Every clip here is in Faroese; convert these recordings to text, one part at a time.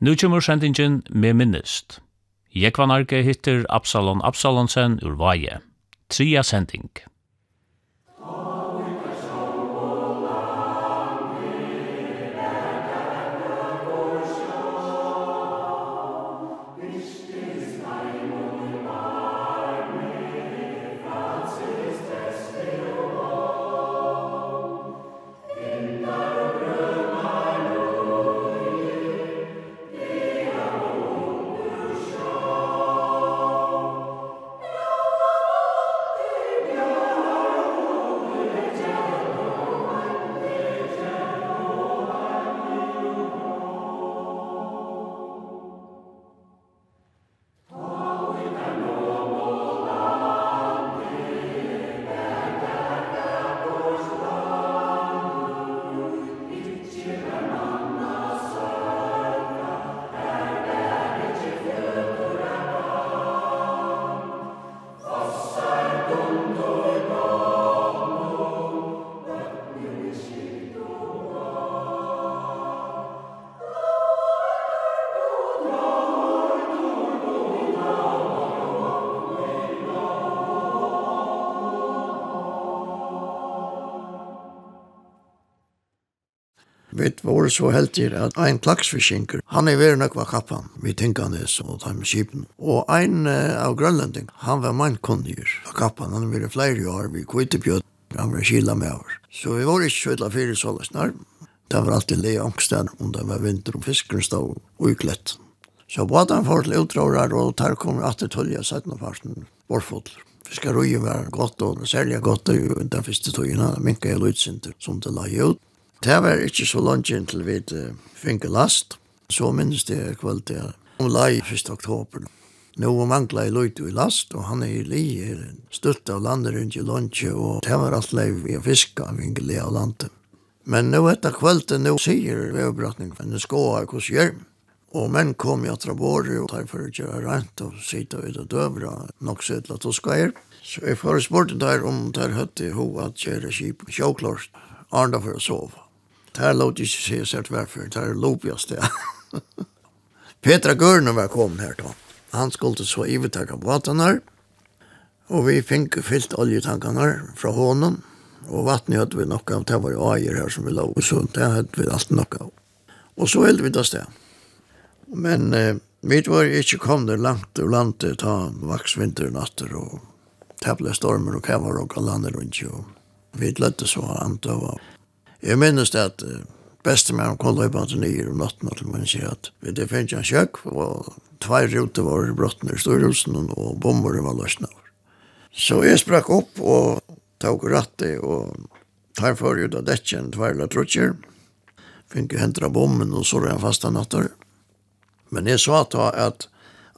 Nu kommer sendingen med minnest. Jekvanarke hittir Absalon Absalonsen ur Vaje. Tria sending. Vi var så heldig at ein klaksfiskinker, han er veri var kappan, vi tinkanes og taim skipen. Og ein uh, av grønlending, han var mann kunnir av kappan, han var flere år, vi Kvitebjød, han var kila med over. Så vi var ikke kjøyla fyrir sålesnar, det var alltid le angsten om det var vinter og fiskeren stod uiklett. Så båten får til utrårar, og der kommer at det tølja 17. parten, vårfodler. Fiskarøyen var godt, og særlig godt, og den første tøyene minket jeg lødsinter som det la ut. Det var ikke så langt inn til vi fikk last. Så minnes det kveld til om lei 1. oktober. Nå var mangla i løyte i last, og han er i li er støtt av landet rundt i lunsje, og det var alt lei vi fiska av ingelig av landet. Men nå etter kvelden, nå sier veobrattning, men det skåa hos hjelm. Og menn kom i Båre, og tar for å gjøre rent og sitte ut og døvra nok så til at hun skal gjøre. Så jeg får spørte der om der høtte hun at gjøre kjip sjåklart, arna for å sove. Det här låter inte sig särskilt varför. Det här är lopigaste. det. Petra Gurner var kommet her då. Han skulle så ivetakka båten her. Og vi fikk fyllt oljetankene her fra hånden. Og vattnet hadde vi nok av. Det var jo eier her som vi la så. Det hadde vi alt nok av. Og så held vi det sted. Men eh, vi var ikke kommet langt og landet, til ta vaksvinter natter og tæble stormer og kavar og kalander rundt jo. Vi løtte så antøv av Jeg minnes det at beste med kom løypa til nye om natten at man sier at vi det finnes en kjøk og tvei ruter var brottene i storhusen og bomber var løsna Så jeg sprakk opp og tok rattet og tar for ut av dekken tvei la trutjer fikk hentra bomben og så en fasta natter Men jeg sa ta at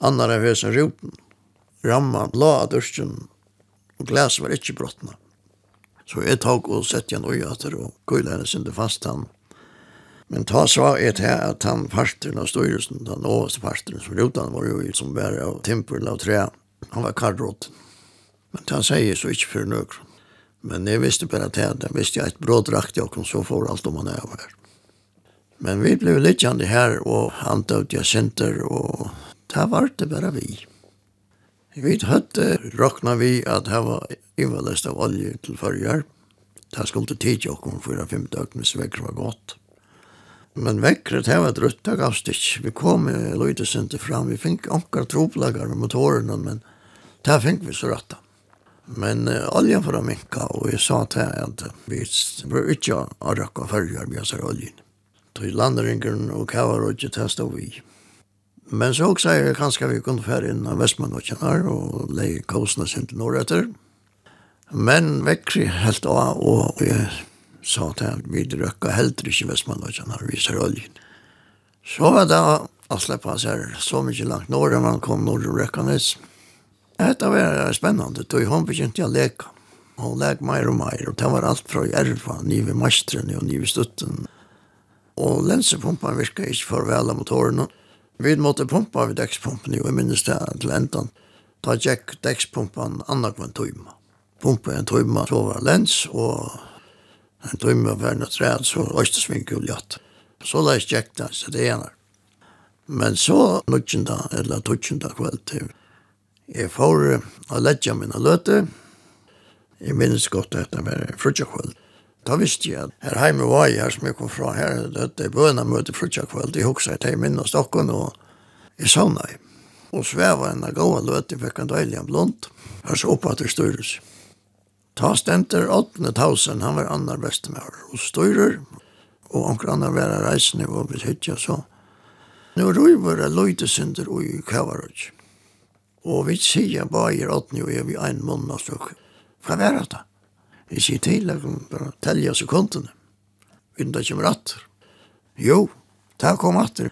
annar av hesen ruten ramma la av dørsken og glas var ikke brottene. Så jeg tok og sett igjen øya etter og køyla henne sinde fast han. Men ta sa et her at han parten av styrelsen, den overste parten som rotan var jo som bære av timpel av tre, han var karrot. Men han sier så ikke for nøk. Men jeg visste bare at jeg, jeg visste jeg et brådrakt jeg kom så for alt om han er her. Men vi blev litt her og han død jeg senter og det var det bare vi. Vi hadde råkna vi at det var ivalest av olje til førjar. Det skulle til tid tidsi okkur fyra fem døgn hvis vekker var godt. Men vekkret det var et av avstikk. Vi kom i Løydesenter fram, vi fikk anker troplagar med motorene, men det fikk vi så ratta. Men uh, oljen for å minka, og jeg sa til at vi bør ikke å rakka førjar vi har oljen. Så landringen og kjøver og ikke testet vi. Men så också är det kanske vi kunde färra in av Västman och Tjärnar och lägga kostnader sin till norrötter. Men växer helt av och jag sa att vi drökar helt i Västman och Tjärnar, vi ser oljen. Så var det att släppa sig här så mycket långt norr man kom norr och Rökanes. Det var spännande, då hon begynte jag leka. Hon läk mer och mer och det var allt från Järva, ni vid Mastren och ni Stutten. Och länsepumpan virkade inte för väl av motorerna. Vi måtte pumpa ved dekspumpen, jo, jeg minnes det til enden. Da gikk dekspumpen annakvann tøyma. Pumpa en tøyma, så var lens, og en tøyma var en træd, så østesvinkel og ljatt. Så la jeg gikk det, så det ene. Men så, nødgjenda, eller tødgjenda kveld til, jeg får å ledja mine løte. Jeg minnes godt at det var frutja kveld. Da visste jeg at her heime var jeg her som jeg kom fra her, dette bøna møte frutja kveld, jeg hoksa et heim inn hos dokken, og jeg savna i. Og sveva enn av gåa løt, jeg fikk en døylig en blond, her så oppa til styrus. Ta stenter 8000, han var annar bestemar, og styrer, og anker annar vera reisende, og vi hittja så. Nå roi var jeg løytesynder og i kavarøy. Og vi sier bare i 8000, og jeg vi ein måned og stokk. Hva var det da? sier til, jeg kan bare telle sekundene. vet ikke om atter. Jo, det kom atter,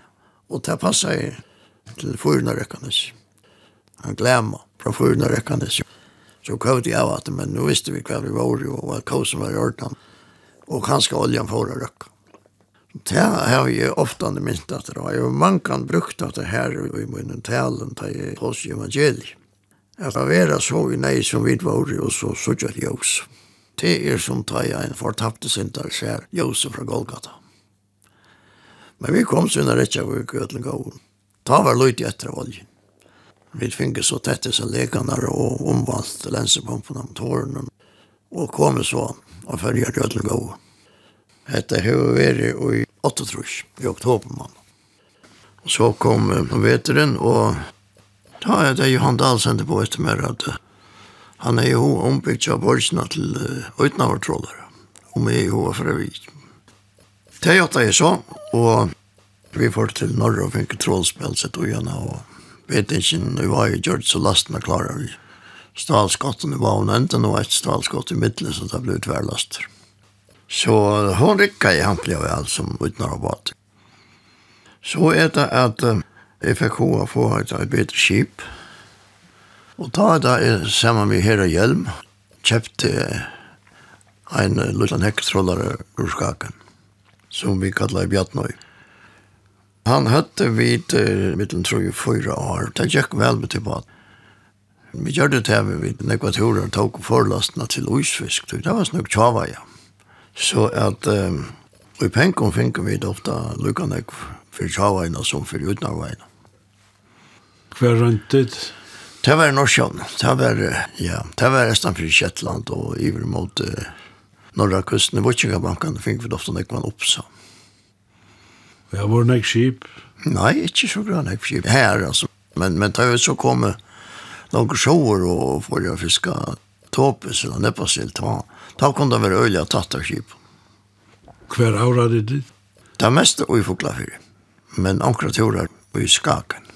og det passer jeg til fyrna rekkanes. Han glemmer fra fyrna rekkanes. Så kvart jeg av atter, men nå visste vi hva vi var jo, og hva kosen var i ordan. Og kanskje oljan får å røkke. Det har jeg ofte minst at det var. Jeg man kan brukt at det her i munnen talen til jeg hos evangeliet. Jeg var vera så i nei som vi var og så suttet jeg også. Det er som ta i en fortapte synder skjer Josef fra Golgata. Men vi kom sunna rettja vi gøtlen gavun. Ta var løyt i etter oljen. Vi finge så tett i seg lekanar og omvalt lensepumpene om tårene og kom så og følger gøtlen gavun. Hette hever veri i 8 trus i oktober mann. Så kom veteren og ta jeg det Johan Dahl sendte på etter mer at Han er jo ombygd av borgsene til uh, utenavtrådere, og vi er jo fra vi. Det er det jeg så, og vi får til Norge og fikk trådspill sitt og gjerne, og vet ikke, vi var jo gjort så lastene klarer vi. Stalskottene var hun enda og et stalskott i midten, så det ble tverlaster. Så hun rikket i hampelig av alt som utenavtrådere. Så er det at uh, jeg fikk henne få et bedre skip, Og da da er sammen med Hera Hjelm, kjøpte en liten hekketrollare ur skaken, som vi kallar Bjartnøy. Han høtte vid mittelen tror jeg fyra år. Det gikk vel med tilbake. Vi gjør det til vi vid nekvatorer tok forlastene til uisfisk. Det var snakk tjava, ja. Så at um, i penken finner vi ofte lukkene for tjava som for utnarveina. Hva er røntet? Det var Norsjøen. Det var, ja, det var resten for Kjettland og iver mot uh, norra kusten. i var ikke det fikk vi ofte når man oppsa. Ja, var det nek skip? Nei, ikke så bra nek skip. Her, altså. Men, men det var så kom noen sjåer og får jeg fiske tåpes eller nepasilt. Da, da kunne det være øyelig å tatt av skip. Hver aura det ditt? Det er mest i Foklafyr, men akkurat i Skaken.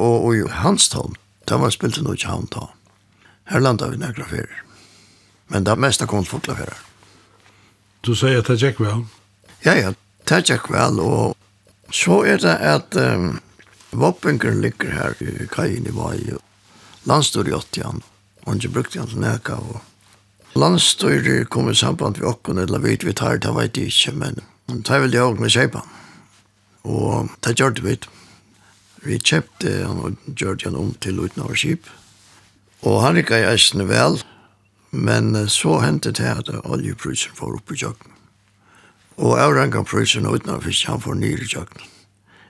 Og i Hanstholm, Det var spilt til Norge havn da. Her landa vi nekra ferier. Men det mesta kom til fotla ferier. Du sier at det gikk vel? Ja, ja, det gikk vel, og så er det at um, våpenkeren ligger her i kajen i Vai, landstyr i 80-an, og ikke brukte han til neka, og landstyr kom i samband med okken, eller vi vi tar, det vet jeg ikke, men det er vel jeg også med kjeipan. Og det gjør det vidt. Vi kjøpte han og gjorde han om til uten av skip. Og han rikket i eisene vel, men så hendte det at oljeprysen får opp i kjøkken. Og jeg avrankan prysen uten av fisk, han får nyr i kjøkken.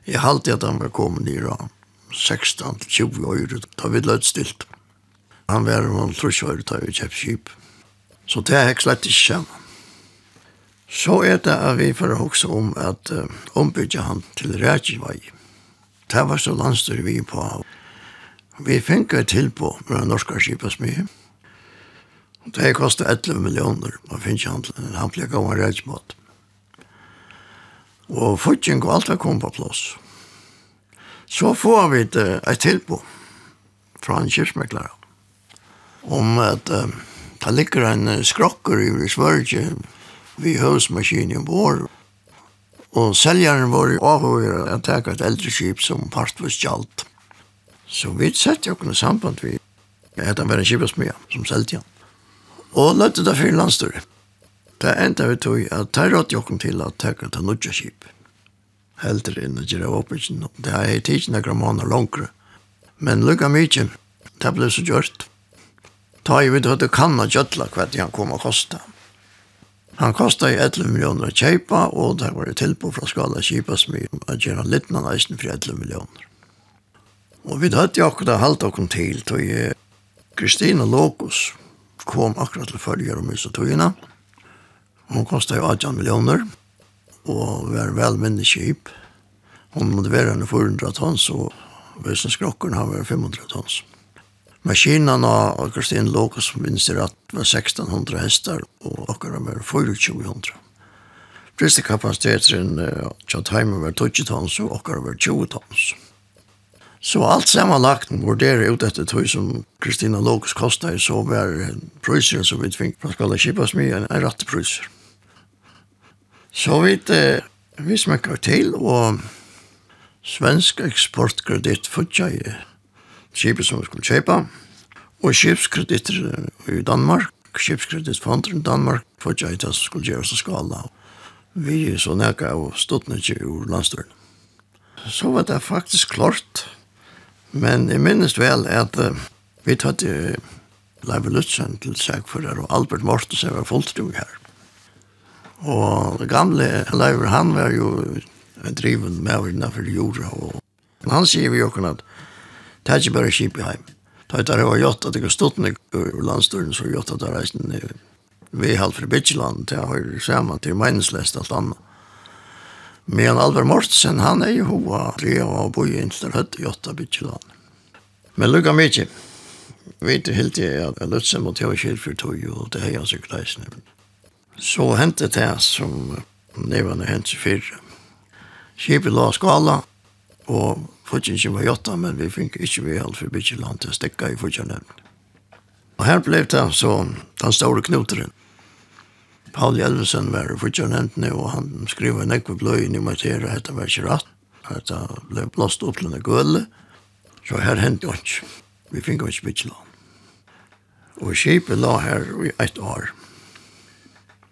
Jeg halte at han var kommet nyr av 16-20 år, da vi lød stilt. Han var om trusjøyre da vi kjøpte skip. Så det er slett ikke sammen. Så er det at vi får også om at uh, ombygge han til Rækjevei. Det var så landstyr vi på. Vi fikk et tilbå med en norsk skipasmye. Det kostet 11 millioner. Man finner ikke handelen. Han ble gammel redsmått. Og fortjeng og alt var kommet på plass. Så får vi et, et tilbå fra en kyrkmeklare om at um, det ligger en skrokker i Sverige vi høvsmaskinen vår. Og Og seljaren var avhøyre at det er et eldre skip som part var stjalt. Så vi sette jo kunne samband vi at han var en skipasmia som selte han. Og løtte det fyrir landstøyre. Det enda vi tog at det rådde jo til at det er et nødja skip. Helder inn og gjøre åpningen. Det er i tidsen av måneder langere. Men lukka mykje, det ble så gjort. Ta i vidt at du kan ha gjøtla hva det han kom å kosta. Han kostet 11 miljoner att köpa och det var ju tillbå från skala kipa som att göra litt någon eisen for 11 miljoner. Och vi hade ju akkurat halvt och til, till Kristina Lokus kom akkurat til følger om huset togene. Hun kostet jo 18 miljoner och var Hun måtte være motiverade 400 tons och skrokken har vært 500 tons. Maskinerna har Kristin Lokus minns det var 1600 hästar och var med 400. Friste kapaciteten til timer var 20 tons och akkurat var 20 tons. Så allt sammanlagt vurderer ut etter tog som Kristina Lokus kostade så var priser som vi tvingade för skala kippas med en rätt priser. Så vi, vi smäckade till och Svensk Exportkredit fortsatt skipet som vi skulle kjøpe, og skipskreditter i Danmark, skipskredittfonder i Danmark, for at jeg skulle gjøre seg skala. Vi er så nækka av ståttene ikke i landstøren. Så var det faktisk klart, men jeg minnes vel at uh, vi tatt uh, Leive Lutzen til Sækfører og Albert Mortensen var fulltrug her. Og det gamle Leiv, han var jo driven med innenfor jorda, og han sier vi jo at Det er ikke bare kjip i heim. Da er det var gjort at det går stått ned ur landstøren, så gjort at det er reisen ned vi halv for Bitjeland, det har sammen til meningslest alt annet. Men Albert Mortsen, han er jo hova, det og boi inn til Høtt i åtta Bitjeland. Men lukka mykje, vet du helt jeg at jeg Lutzen mot jeg var kjell for tog, og det er jeg sikkert sykleisene. Så hentet det som nevane hentet fyrre. Kjipet la skala, og Fortjen var jotta, men vi fikk ikke vi alt for bygge land til å stikke i fortjen nevnt. Og her ble det så den store knuteren. Paul Jelvesen var fortjen nevnt og han skrev en ekve bløyen i materie, at det var ikke rett. Ble blåst opp til en gøle, så her hendte jo ikke. Vi fikk ikke bygge land. Og skipet la her i ett år.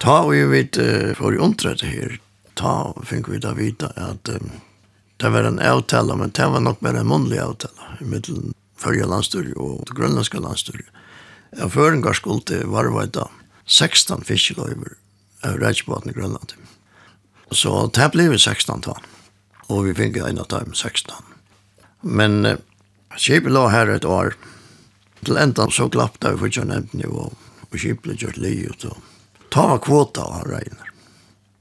Ta og vi vet, for i omtrette her, ta fikk vi da vite at um, Det var en avtale, men det var nok bare en munnlig avtale i middelen førre landstyr og det grønlandske landstyr. Jeg før en garskuld til 16 fiskeløyver av reisbåten i Grønland. Så det ble vi 16 tann, og vi fikk en av dem 16. Men eh, skipet lå her et år. Til enda så klappte jeg fortsatt nevnt nivå, og skipet ble gjort li ut. Og ta kvota av regner.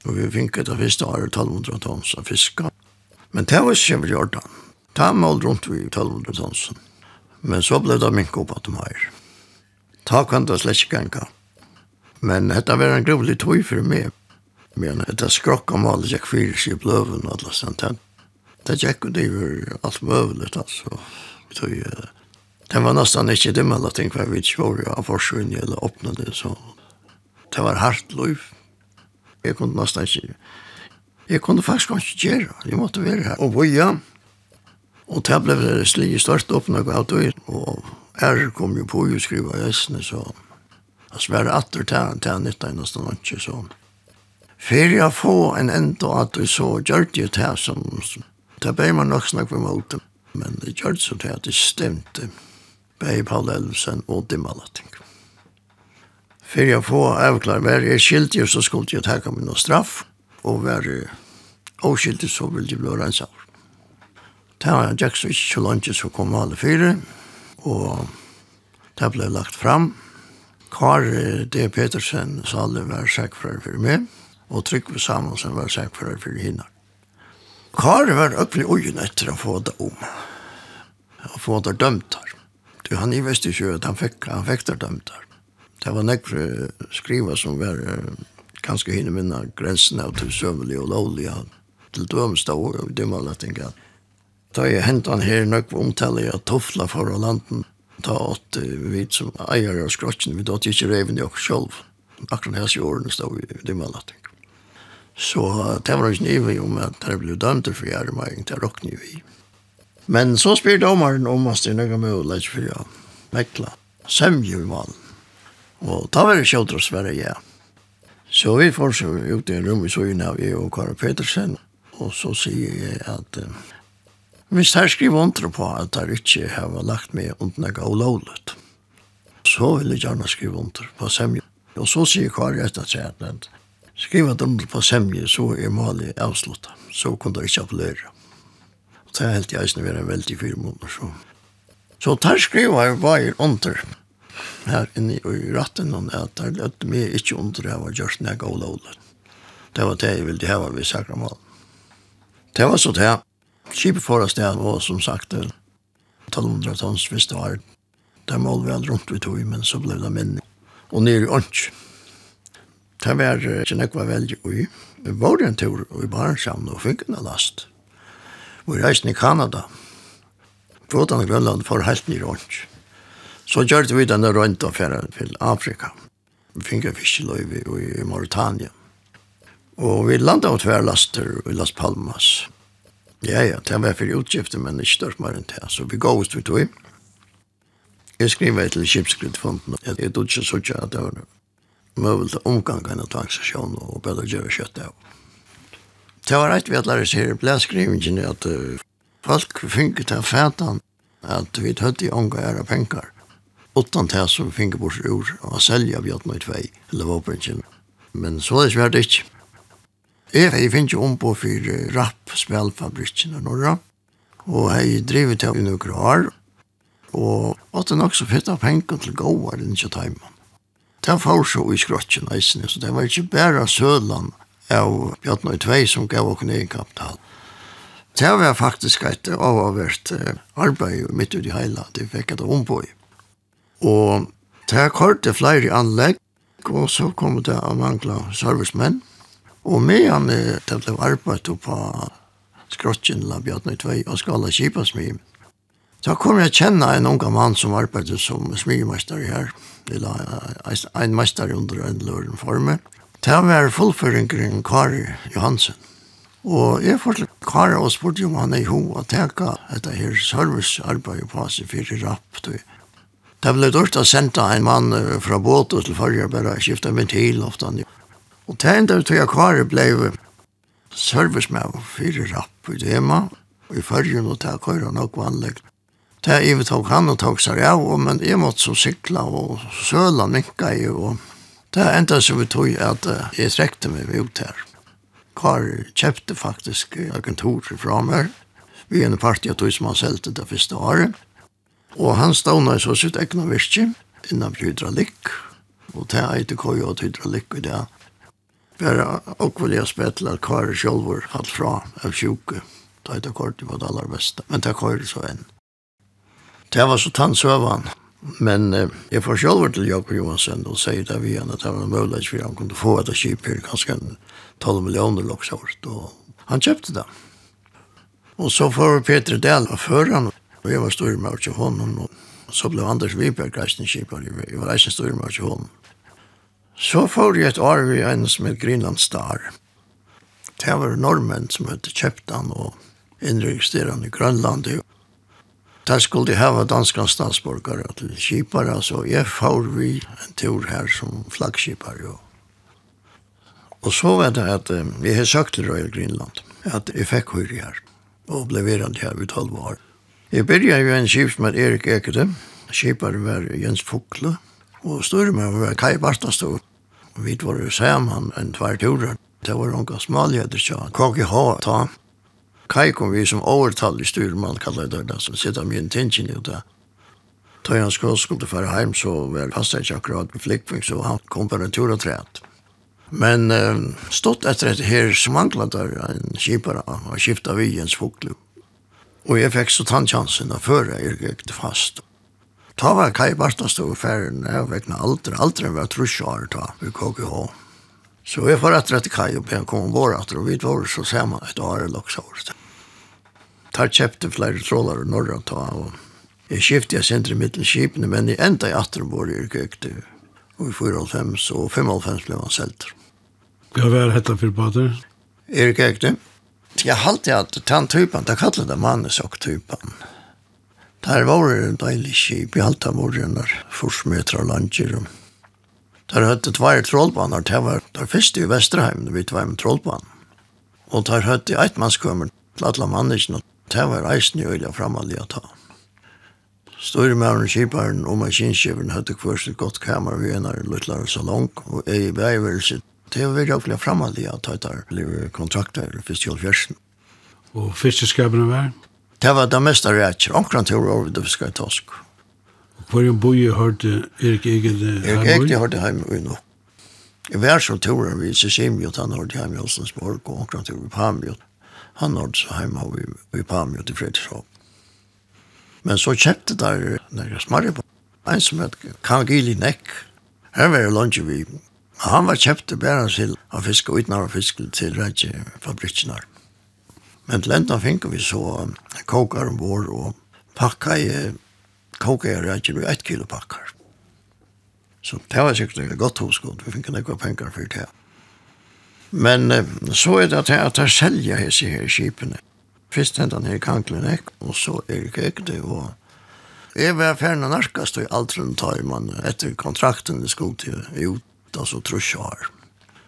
Og vi fikk etter første år 1200 tons av fiskar Men det var ikke vi gjør det. Ta mål rundt vi 1200 tonsen. Men så ble det mink opp at de her. Ta kan det slett ikke enka. Men dette var en grovlig tog for meg. Men dette skrokka om gikk fyrir seg i bløven og alle sånt. Det gikk jo det var alt møvelig, altså. Det var nesten ikke det med alle ting var vidt kjår av forsvinne eller åpnet det, så det var hardt liv. Jeg kunne nesten ikke Jeg kunne faktisk ikke gjøre. Jeg måtte være her. Og boja. Og det ble det slik størst opp når jeg gav døgn. Og her kom jo på å skrive gjestene, så jeg sverre atter til han, til han nytta enn nesten ikke så. Fyrir jeg få en enda at vi så gjør det til som, det ble man nok snakk med mot dem. Men det gjør det så til at det stemte. bei Paul Elvsen og Dimmalating. Fyrir jeg få avklare, hver jeg skilt jo, så skulle jeg takka min straff og var avskilte så ville de bli renset. Det var jeg så ikke så langt så kom alle fire, og det ble lagt fram. Kar D. Petersen sa Salle var sækfører for meg, og Trygve Samuelsen var sækfører for henne. Kar var øppelig ugen etter å få det om, å få det dømt her. Du, han visste ikke at han fikk, han fikk det dømt her. Det var nekker skriva som var ganske hinne minna grensen av til søvelig og lovlig til dømsta år og dømmerlettinga. Da jeg hentan her nok omtale jeg tofla for landen, ta åt vi som eier av skrotjen, vi datt ikke reven i oss selv Akkurat hans i årene stod vi dømmerletting. Så det var ikke nivå om at det ble dømt for gjermeiing, det råkne vi. Men så spyr domaren om at det er noe mulighet for å mekla semje i malen. Og da var det kjødre å sverre, ja. Så vi får så ut i en rum i søgn av jeg og Karin Petersen, og så sier jeg at uh, hvis jeg skriver under på at jeg ikke har lagt meg under noe ulovlet, så vil jeg gjerne skrive under på semje. Og så sier Kari etter seg at skriver under på semje, så er målet avsluttet. Så kunne jeg ikke appellere. Og det er helt jeg som er en veldig fire måneder. Så, så der skriver jeg bare under her inne i ratten, og at der løtte meg ikke under det var gjørst når jeg gav lovlet. Det var det jeg ville hava ved Sakramalen. Det var så det. Kipet for oss det var som sagt 1200 tons hvis det var Det mål vi hadde rundt vi tog, men så ble det minne. Og nere i ånds. Det var ikke nekva veldig ui. Vi var en tur i Barensamn og fikk en last. Vi reiste i Kanada. Frådan Grønland for helt nere i ånds. Så gjør vi denne rundt og fjerde til Afrika. Vi fikk en fiskeløyve i, Mauritania. Og vi landet av tverlaster i Las Palmas. Ja, ja, det var for utgifter, men ikke størst mer enn det. Så vi gav oss vi tog. Jeg skriver til Kipskrittfonden. Jeg er ikke så ikke at det var mulig til omgang av tvangsasjon og bedre gjøre kjøtt av. Det var rett vi at lærer seg ble skrivingen at uh, folk fikk til fætan at vi tøtte i omgang av penger utan det som fingerbors ur og selja bjørn i tvei, eller våpenkin. Men så er det svært ikke. Jeg, jeg finner ikke om på for rapp spelfabrikken i Norra, og jeg driver til i noen år, og at det nok så fyrt av penken til gåa enn ikke taimen. Det var så i skrotjen eisen, så det var ikke bare Søland av Bjartnøy 2 som gav okken egen kapital. Det var faktisk et avavert arbeid midt ut i heila, det fikk jeg det ombå i. Og det har kort til flere anlegg, og så kom det å mangla servicemenn. Og medan det ble arbeidet på skrotjen la bjørn tvei og skala kipa smim. Så kom jeg kjenne en unga mann som arbeidde som smimeister her. Det la en meister under en løren for meg. Det var fullføringen Kari Johansen. Og jeg fortalte Kari og spurte om han er i ho å teka etter her servicearbeid på seg fyrir rapp. Det ble dårst å sende en mann fra båt til forrige, bare skiftet ventil ofte. Og det enda vi tog akvariet ble service med fire rapp i tema, og i forrige og det køyre nok vanlig. Det er vi tok han og tok seg av, men jeg måtte så sykla og søla minka i, og det enda som vi tog at jeg trekte meg ut her. Kvar kjøpte faktisk agenturer fra meg, vi er en parti av tog som han selte det første året, Og han stavna så sitt egna virke innan hydraulikk, og det er ikke køy og hydraulikk i det. Bare akkurat jeg spettel at kvar sjolver hatt fra av sjuke, da er det kort på det aller beste, men det køy så enn. Det var så tannsøvan, men eh, jeg får sjolver til Jakob Johansen og sier det vi igjen at det var mulig for han kunne få et kip her, ganske 12 millioner loksort, og han kjøpte det. Og så får Peter Dahl av føreren, Og jeg var stor styrmøver til hånden, og så ble Anders Wiberg reisenskipar, jeg var reisende stor reisenstyrmøver til hånden. Så får jeg et år vi en som heter Greenland Star. Det var normen som hette Kjeptan og innregistrerende i Grønland. Der skulle de hava danska statsborgare til kipare, så jeg får vi en tur her som flaggskipare. Og så var det at vi har søkt til Royal Greenland, at jeg fikk høyre her og ble verand her i 12 år. Jeg begynte ju en skift med Erik Ekede. Skipare var Jens Fokle. Og styrmen var Kai Barstastov. Og vi var jo sammen en tvær turer. Det var noen smalheter, så KGH ta. Kai kom vi som overtallig styrman, kallar det det, som sitter med en tinsin i det. Da han skulle skulle fara heim, så var fastet ikke akkurat med flikkving, så han kom på en tur og træt. Men eh, stått etter et her som manglet der en kipare, og skiftet vi Jens Fokle. Og jeg fikk så tannkjansen og før jeg gikk fast. Ta var Kai Bartas stod ferien, jeg vekna aldri, aldri var trusjar ta i KGH. Så jeg får etter etter Kai og ben kom ombord etter, og vi var så sammen et år eller også året. Tar kjøpte flere trålar og norra ta, og jeg skiftet jeg sentri mitt i skipene, men jeg enda i atter ombord i yrkøkte, og i 4.5, og 5.5 ble han selter. Hva var dette for bader? Erik Ekne? jag halte at den typen, det kallade manus och typen. Der var det en dejlig kip, jag halte var det när og langer. Der hade tvær trollbaner, det var der første i Vesterheim, vi två med trollbanen. Og der där eit mannskommer til alle alla og det var reisen i øyla öliga å ta. Store männen kiparen og maskinskivaren hade kvørst et godt kamer vid en av luttlare salong og och i bägivelse Det er veldig åkla framallig at jeg tar liv kontrakter fyrst i olfjersen. Og fiskeskapene var? Det var det meste rettjer. omkring til å over det fiskar i tosk. Og hvor jo boi hørte Erik Egil hjemme? Erik Egil hørte hjemme og nå. Jeg var som torer vi i Sisimiot, han hørte hjemme i Åslandsborg, og omkring til i Pamiot. Han hørte så hjemme i Pamiot i Fredrikshåp. Men så kjøpte der når jeg smarrige på. En som heter Kangili Nek. Her var det lunge vi Han var kjøpte bare til å fiske fisk og fiske til reitje fabrikkinar. Men til enda fink vi så kokar om vår og pakka i kokar i reitje med ett kilo pakkar. Så det var sikkert et godt hoskod, vi fikk nekva penger for det. Men så er det at jeg, selger hese her skipene. Først hentan her i Kanklenek, og så er det ikke det. og Jeg var ferdig narkast og alt rundt tar man etter kontrakten det skulle til ut 15 så trus år.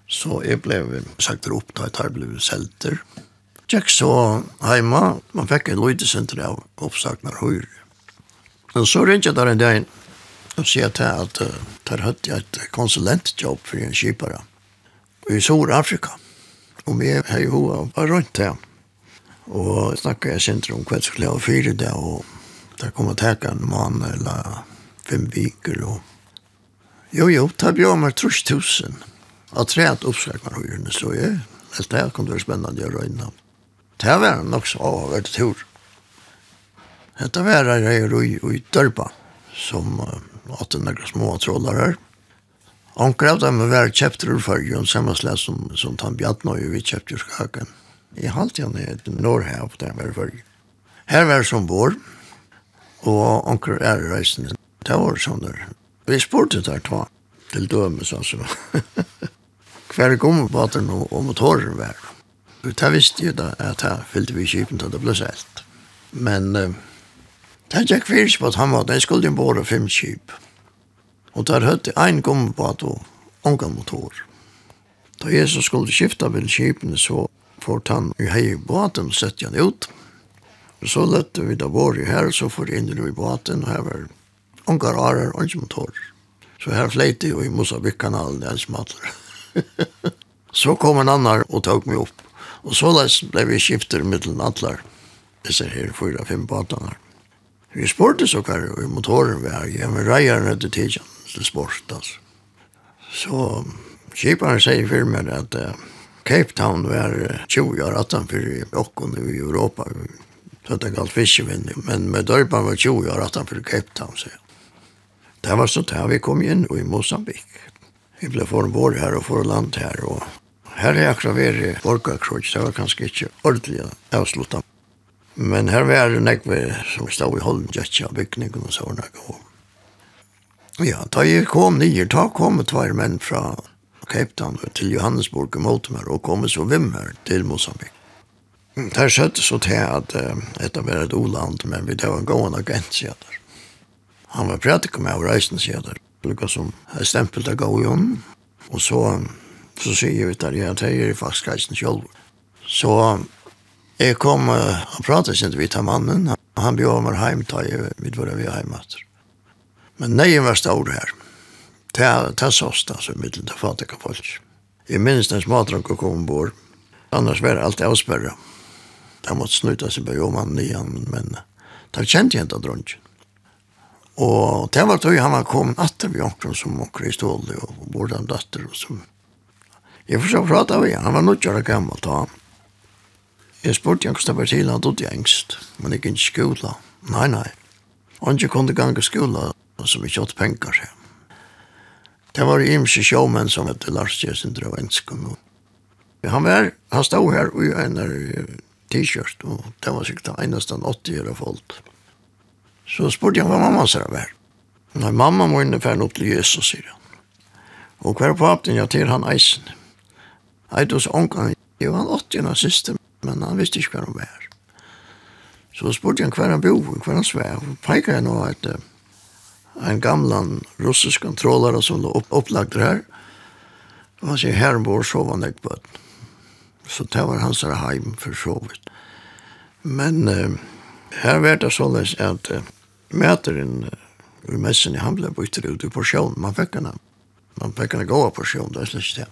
Så jeg ble sagt opp da jeg tar ble selter. Tjekk så heima, man fikk en lydesenter av oppsaknar høyre. Men så ringte jeg der en dag og sier til at uh, der hadde jeg et konsulentjobb for en kipare i Sør-Afrika. Og vi har jo vært rundt det. Og snakket jeg senter om hva jeg skulle ha fire det, og der kom jeg til en mann eller fem viker og Jo, jo, ta bjør meg trus tusen. Og tre at oppskakna høyrene, så jeg, helt det kom det være spennende å røyne. Det var nok så avhvert tur. Dette var jeg reier i Dørpa, som uh, åtte nekla små trådar her. Anker av dem var kjepter ur fyrjon, sammanslett som, som Tan Bjartnøy vi kjepter ur skaken. I halvtiden er det Norrhav, der var fyrjon. Her var som bor, og anker er reisende. Det var sånn der Vi spurte der ta, til dømes altså. Hver kom båten og, og motoren var. Det visste jo da at her fyllte vi kipen til det ble selt. Men uh, det gikk fyrt på at han var, den skulle jo bare fem kip. Og der hötte en kom båt og motor. Da Jesus skulle skifta vel kipene så fort han i hei båten og sette han ut. Så lette vi da vår i her, så får inn i båten, og her var Ungar arar, ikke motor. Så her fleit jo i Mosabik-kanalen, jeg smatter. så kom en annar og tog meg opp. Og så leis ble vi skifter mittelen atlar. Disse her fyra-fem batanar. Vi spurte så hver i motoren vi har. Ja, men reier nødde tidsen til sport, altså. Så kjiparen sier for meg at uh, Cape Town var 20 år attan for okkon i Europa. Så det er galt fiskevinn, men med dørpen var 20 år attan for Cape Town, sier han. Det var så där vi kom in i Mosambik. Vi blev formbord här och för land här och här är akkurat vi folkakrutsch, det var kanske inte ordentligt avslutat. Men här var det nekve som stod i hållen, jätja byggningen och sådana gång. Ja, da jeg kom nye, da kom tvær menn fra Cape Town til Johannesburg mot meg, og kom så vim her til Mosambik. Der skjøtte så til at uh, dette var et oland, men vi det var en gående agent, sier der. Han var prædikum av reisen, sier der. Lukka som er stempelt av gau i hånden. Og så, så sier vi der, ja, det er faktisk reisen selv. Så jeg kom, uh, og pratet sin vidt av mannen. Han bjør meg heim, da jeg vidt hvor vi heim etter. Men neien var stor her. Det er såst, altså, middelen til fatika folk. Jeg minns den smadrank og kom ombord. Annars var det alltid avsperra. Det måtte snuta seg på jomannen igjen, men det kjente jeg ikke av dronjen. Og det var tog han var kommet atter vi omkring som omkring i stålet og borde han datter og så. Jeg forsøkte å prate av han var nødt til å gammel da. Jeg spurte han hvordan det var til, han dødde engst, men ikke i skola. Nei, nei. Han ikke kunne gange i skola, som ikke hadde penger seg. Det var imse sjåmenn som hette Lars Jesen Drøvenskum. Han var, han stod her i en t-shirt, og det var sikkert eneste han 80 år folk. Så spurte jeg hva mamma sier det var. Nei, mamma må inn i ferden opp til Jesus, sier han. Og hver papen jeg til han eisen. Eidos onkan, jo han åtti henne siste, men han visste ikke hva han var. Så spurte jeg hver han bo, hver han svev. Og peker jeg nå at en gamlan russisk kontrollare som lå opp, opplagt her. Og han sier, herren bor sova nek på den. Så det var hans heim for sovet. Men uh, her var det således at uh, mätaren ur mässan i hamla på ytter ut i portion. Man fick en Man fick en goa portion, det är släckt det.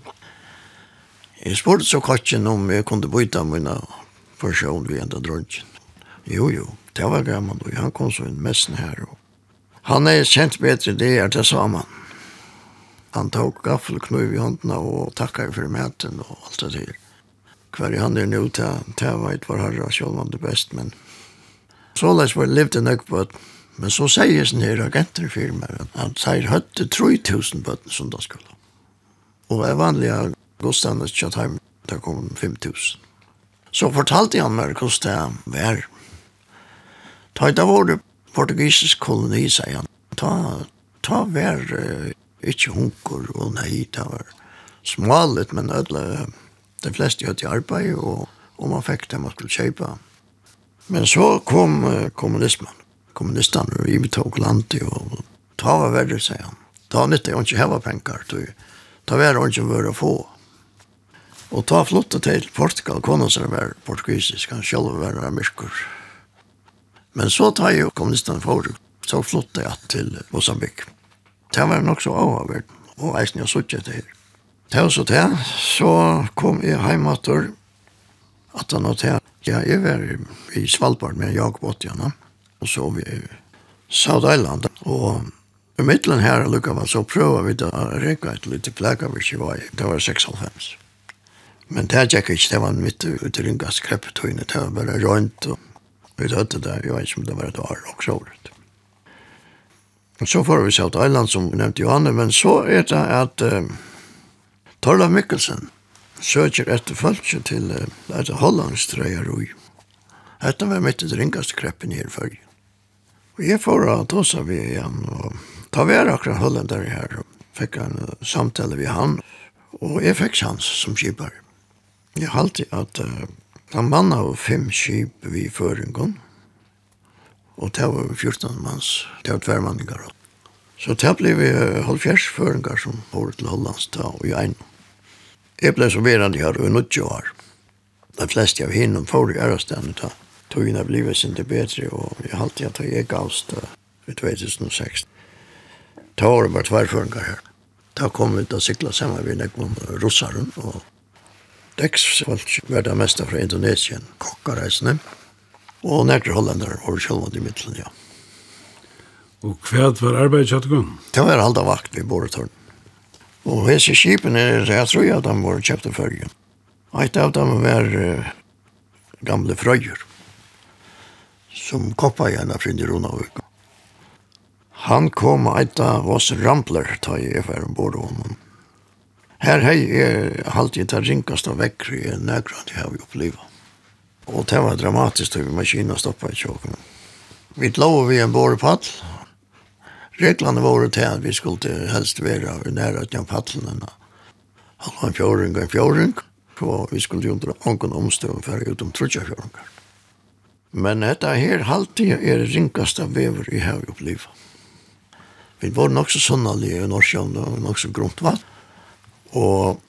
Jag spurgade så katchen om jag kunde byta mina portion vid enda dröntgen. Jo, jo, det var gammal då. Han kom så en mässan här. Och... Han är känt bättre det är det sa man. Han tog knuv i hånden och tackade för mäten och allt det där. Kvar han är nu till, till var vet var herra, själv var det bäst, men så läs var det levde nog på Men så sier sin her agenter i firmaet at han høtte 3000 bøtten som da skulle. Og jeg vanlig av godstandet kjøttheim, da kom 5000. Så fortalte han meg hvordan det var. Ta det var det portugisisk koloni, sier han. Ta, ta var uh, ikke hunker og nei, det var smalet, men ødele. De fleste gjør til arbeid, og, og man fikk det man skulle kjøpe. Men så kom uh, kommunismen kommunistene og vi tok land og ta var verre, sier han. Ta nytte jeg ikke heva penger, ta var det ikke vare å få. Og ta flotte til Portugal, kona som var portugisisk, han selv var amerikur. Men så tar jo kommunistene for, så flotte jeg til Mosambik. Det var nok så avhavert, og eisen jeg suttet til her. Det var så til, så kom jeg heimater, at han og til. ja, jeg var i Svalbard med Jakob Åtjana, og og så vi i South Island. Og i middelen her lukket var så prøver vi å rekke et lite plegg av ikke var Det var 96. Men det gikk ikke, det var mitt ute i Ryngas kreppetøyne, det var bare rønt, og vi dødte det, jeg vet ikke om det var et år og så året. Og så får vi South Island, som nevnte Johanne, men så er det at uh, Torla Mikkelsen søker etter følelse til uh, et hollandstrøyer ui. Dette var mitt i Ryngas kreppen her i følgen. Og jeg får å ta seg vi igjen, og ta vi er akkurat hollender her, og fikk en samtale vi han, og jeg fikk sjans som skipar. Jeg halte at uh, han mann av fem skip vi føringen, og det var 14 manns, det var tverrmanninger. Så det ble vi halvfjers føringer som bor til Hollands da, og i en. Jeg ble så verandre her, og i 90 år. De fleste av henne får i ærestene da togene blivet sin til bedre, og jeg halte jeg til jeg gavst i 2006. Ta var det bare tverrføringer her. Da kom vi til å sikla sammen med nekvom russaren, og deks folk var det meste fra Indonesien, kokkareisene, og nekker hollendere og sjølvand i middelen, ja. Og hva var arbeidet kjøttgånd? Det var halda vakt ved Boretårn. Og hese skipen er, jeg tror jeg at de var kjøpt i fyrgen. Eit av dem var uh, gamle frøyer som koppa igjen av Frinje Ronavik. Han kom eit av oss rampler, ta i FR om honom. Her hei er halvtid det ringast av vekkri i nærgrad jeg har opplivet. Og det var dramatisk da vi maskina stoppa i tjåken. Vi lov vi en bårepall. Reglene våre til at vi skulle helst være nære til pallene. Han var en fjåring og en fjåring. Og vi skulle jo ikke omstå for å gjøre om trutja fjåringer. Men dette her halvtid er det ringkaste vever i her opplivet. Vi var nok så sunnalige i Norsjøen, og nok så grunt vatt. Og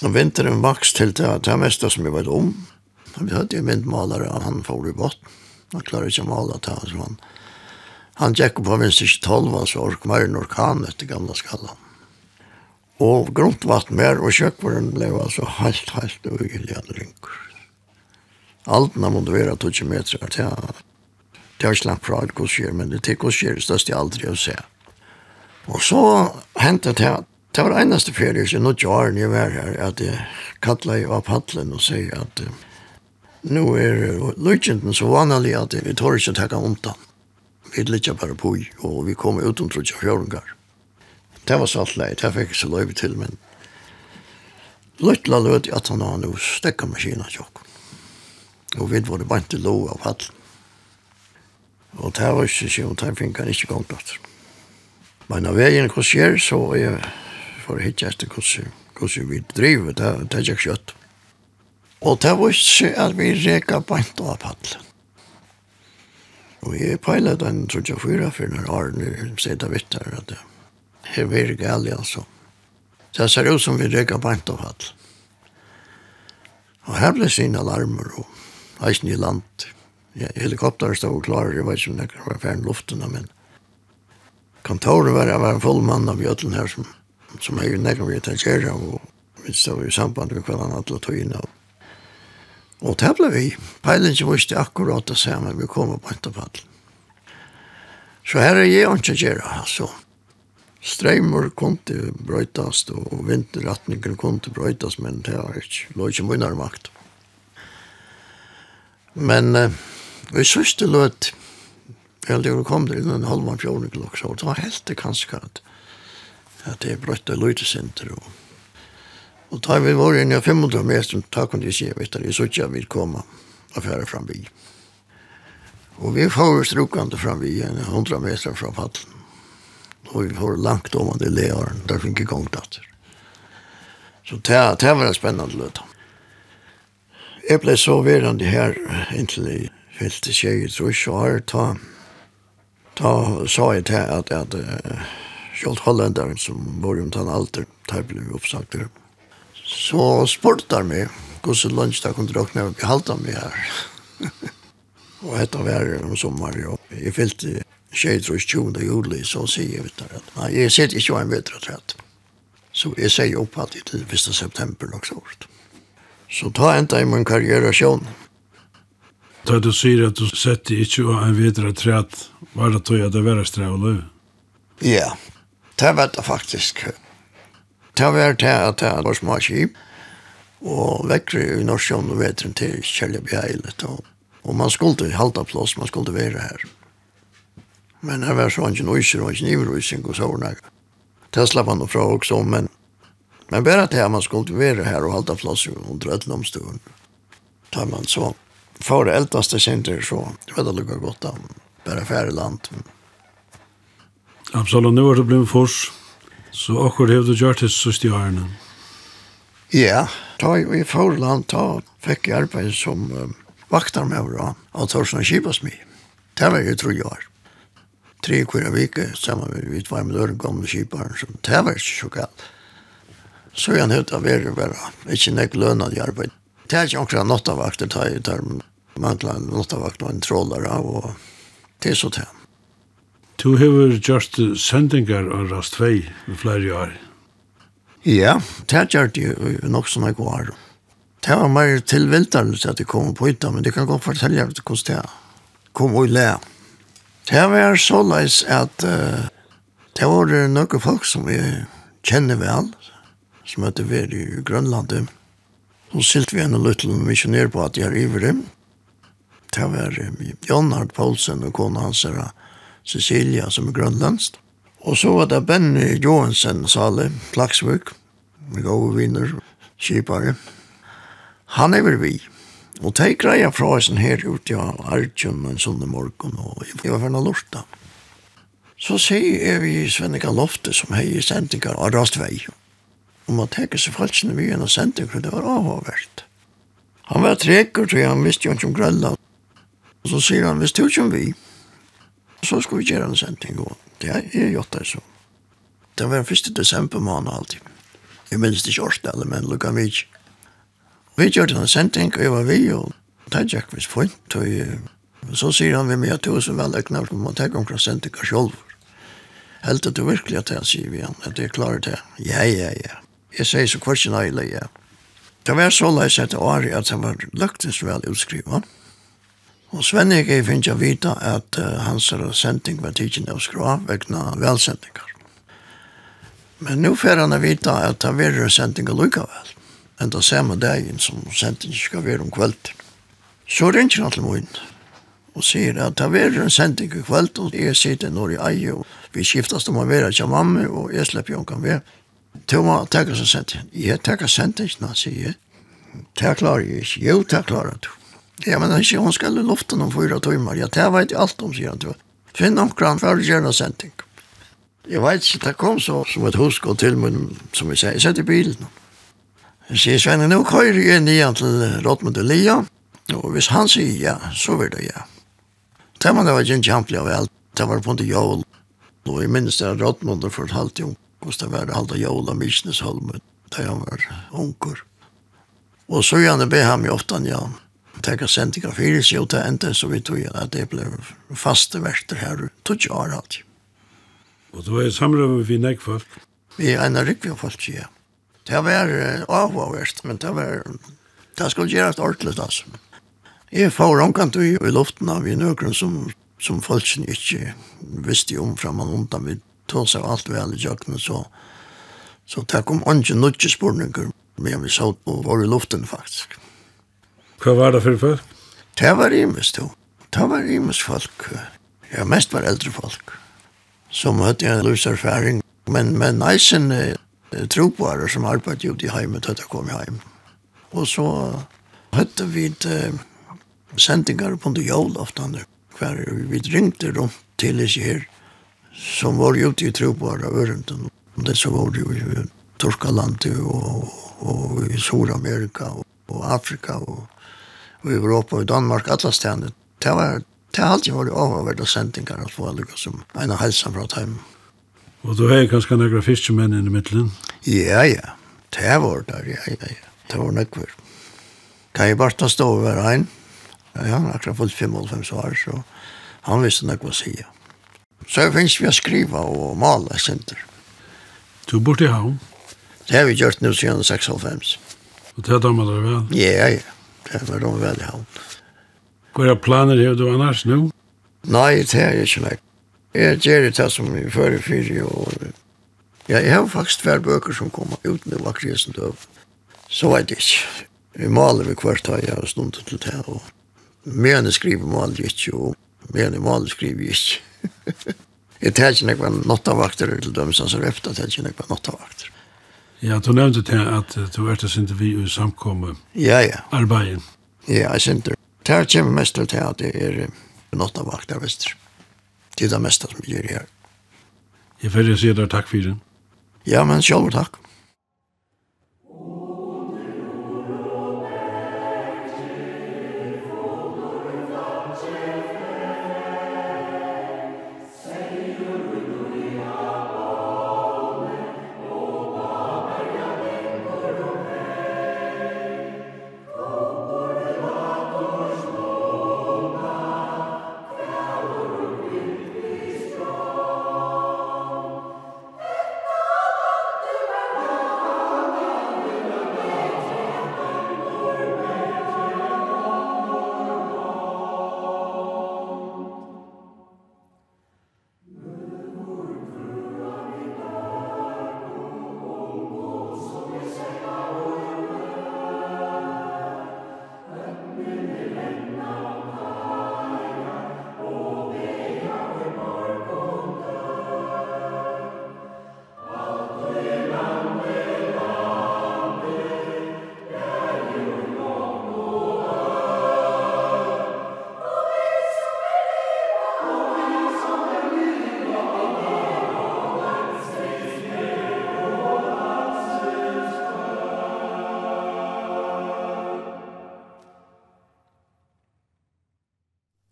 vinteren vaks til det, det meste som jeg vet om. Vi hadde en vindmalare, han får i båt. Han klarer ikke å male det, så han... Han gikk på minst ikke tolv, altså orkmær en orkan etter gamle skallen. Og grunt vatt mer, og kjøkvaren ble altså helt, helt ugiljande rynkur. Allt när man drar 20 meter att jag det har släppt från att korsera men det er tycker korsera det største jeg aldri å se. Og så hentet det Det var eneste ferie så nå år jeg jag var här att jag kallade av paddlen och säger att nå er löjtjenten så vanlig at vi tar ikke å takke omtan. Vi ligger bare på og vi kommer utom trots fjörungar. Det var så alt leit, det fikk jeg så löjt til, men Løtla løt i at han har noe stekka maskina tjokk og vi var det bare ikke lov av hatt. Og det var ikke sånn, det fikk han ikke gongt at. Men av veien hva skjer, så er jeg for å hitte etter hvordan vi driver, det er ikke kjøtt. Og det var ikke at vi reka bant av paddelen. Og jeg peilet den, tror jeg, fyra for når Arne sitte vitt her, at det er veldig gærlig, altså. Det ser ut som vi reka bant av paddelen. Og her ble sin alarmer, og eisen i land. Ja, helikopter stod klar, jeg vet ikke om det var ferdig luften, men kontoret var, var en full mann av Jøtlen her som, som jeg nekker vi etagerer, og vi stod i samband med kvelden alle togene. Og det ble vi. Peilen ikke visste akkurat det samme, vi kom på intervallen. Så her er jeg ikke gjøre, altså. Streimer kom til brøytast, og vinterretningen kom til brøytast, men det var ikke, lå ikke munnere makt. Men uh, vi sørste løt, jeg lurer kom det innan halvann fjorden klokk, så det var helt det kanskje at, at det brøtte løytesenter. Og, og da vi var inne i 500 meter, da kunne jeg si, vet du, jeg sørste jeg vil komme og fære fram vi. Og vi får strukande fram vi, 100 meter fra fallen. Og vi får langt om det learen, der finner jeg gongt etter. Så det, det var en spennende løte jeg ble så verande her inntil jeg fyllte tjej i trus og her ta ta sa jeg til at at uh, kjolt hollenderen som var om den alder der ble oppsagt der så spurte han meg hvordan lunsj da kunne råkne og behalte meg her og etter hver om sommer og jeg fyllte tjej i trus 20. juli så sier jeg vet at nei, jeg sitter ikke var en bedre trett så jeg sier opp at det er 1. september nok så hvert Så ta enda i min karriere sjån. Da du sier at du setter ikke å en videre træt, var det tog at det var strev og løv? Ja, det var det faktisk. Det var det at det var små kjip, og vekkere i Norsjån og vetren til Kjellebjeilet. Og, og man skulle halta plass, man skulle være her. Men det var sånn ikke nøyser og ikke nivruising og sånne. Det slapp han fra også, men Men bara det här man skulle vara här och hålla plats under ödlomstolen. Tar man så. För det äldste center så. Det var det lukar gott om. Bara färre land. Absolut, nu har det blivit fors. Så akkur har du gjort det sørste i årene? Ja, ta i förland, ta fikk jeg arbeid som uh, vaktar med bra. Av Torsten Kipasmi. Det var ju jeg var. Tre kvira vike, sammen med vi var med dörren gamla kiparen. Det var ikke så galt. Så jeg nødt av er bare, ikke nek lønad i arbeid. Det er ikke omkring nottavakter, det er der mangler en nottavakt og en trålare, og det er så det. Du har gjort søndinger av rast vei i flere år. Ja, det har gjort det nok som jeg går. Det var mer tilviltende til at det kom på hytta, men det kan godt fortelle at hvordan det er. Kom og le. Det var så leis at uh, det var noen folk som vi kjenner vel, som heter vært i Grønlandet. Så silt vi en liten missionær på at jeg er ivrig. Det var Jonhard Poulsen og kona hans er Cecilia, som er grønlandst. Og så var det Benny Johansen Sale, Klaksvøk, med gode viner, kjipare. Han er vi. Og det greia fra oss her ut av Arjun en sånne morgen, og jeg var ferdig lort da. Så sier vi Svenneka Lofte som heier sendingar av Rastvei om å teke seg falskene vi gjennom sending, for det var avhåvert. Han var trekker, så han visste jo ikke om Grønland. Og så sier han, hvis du ikke om vi, så skal vi gjøre en sending. Og det er gjort det så. Det var den 1. desember måned alltid. Jeg minns det ikke årstallet, men lukka vi ikke. Vi gjorde en sending, og jeg var vi, og det er gikk vi fint. Og så sier han vi med at tusen veløkner, for man tenker omkring sendinga selv. Helt at du virkelig at jeg sier vi han, at jeg klarer det. Ja, ja, ja. Jeg sier så kvart ikke eile, ja. Det var så leis etter året at han var løktes vel utskriva. Og Svennik jeg finnes jeg vita at uh, hans sending var tidsin av skra vegna velsendingar. Men nu får han vita at det var sendingar lukka vel. Enda samme dagen som sendingar skal være om kveld. Så ringer han til moen og sier at det var en sending i kveld og jeg sitter når jeg eier og vi skiftast om å være til mamma og jeg slipper jo kan være Du må takke seg sent. Jeg takker sent ikke, nå sier jeg. Det klarer jeg ikke. Jo, det klarer du. Ja, men ikke, hun skal i luften om fyra timer. Ja, det vet jeg alt om, sier han. Finn omkran for å gjøre sending. Jeg vet ikke, det kom så som et husk og til, men som jeg sier, jeg setter bilen. Jeg sier, Svenne, nå kører jeg inn igjen til Rottmund og Lia, og hvis han sier ja, så vil det ja. Det var det var ikke en kjempelig av alt. Det var på en jól. Og jeg minnes det at Rådmund fortalte om Kosta var det halda jævla Mykinesholmen, da han var unger. Og så gjerne be ham jo ofte, ja, teka sendinga fyrir seg, og det enda så vi tog at det ble faste verster her, tog ikke år alt. Og du er samrømme vi nek folk? Vi er en rikvig folk, ja. Det var avhåverst, men det var, det skulle gjøres ordentlig, altså. Jeg får omkant i luften av i nøkron som, som folk ikke visste om fram og undan vidt tog seg alt vel i jøkken, så, så det kom ikke nødvendig spørninger, men vi så på vår i luften faktisk. Hva var det for folk? Det var imes, jo. Det var imes folk. Ja, mest var eldre folk. Som hadde en løserfæring, men, men eisen troboare som arbeidde ute i heimet, hadde kom hjem. Og så hadde vi et uh, sendinger på under jolaftan, hver vi ringte rundt til oss her, som var ute i Tropar av Örenten. Det så var det jo i Torskalandet och, och i Sydamerika och, og Afrika och, och Europa och Danmark, alla stedene. Det var Det har alltid varit avhållvärda sendingar att få alla som ena hälsan från hem. Och då är kanske några fiskemän i mitten? Ja, ja. Det var der, ja, ja, ja. Det var nekvar. Kan jag bara stå över en? Ja, han har akkurat fått 55 år, så han visste nekvar sig. Ja. Så finnes vi å skrive og male senter. Du bor til havn? Det har vi gjort nå siden 96. Og det damer dere vel? Ja, ja. Det var de vel i havn. Hva er planer har du annars nå? Nei, det er ikke nok. Jeg gjør det som i førre fyrir, og Ja, jeg har faktisk tvær bøker som kommer ut nu av krisen døv. Så vet jeg ikke. Vi maler vi hvert tag, jeg har stundet til det. Og mene skriver maler jeg ikke, og mene maler skriver jeg ikke. Jeg tar ikke noen nottavakter til dem som er efter, jeg tar ikke noen nottavakter. Ja, du nevnte til at du er til sinter vi i samkomme ja, ja. arbeidet. Ja, jeg sinter. Det her kommer mest til at det er nottavakter, visst. Det er det meste som gjør her. Jeg får si deg takk for det. Ja, men selv takk.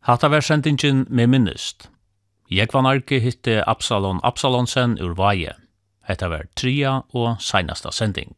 Hatta var sendingen med minnest. Jeg var narki hitte Absalon Absalonsen ur Vaje. Hetta var tria og seinasta sending.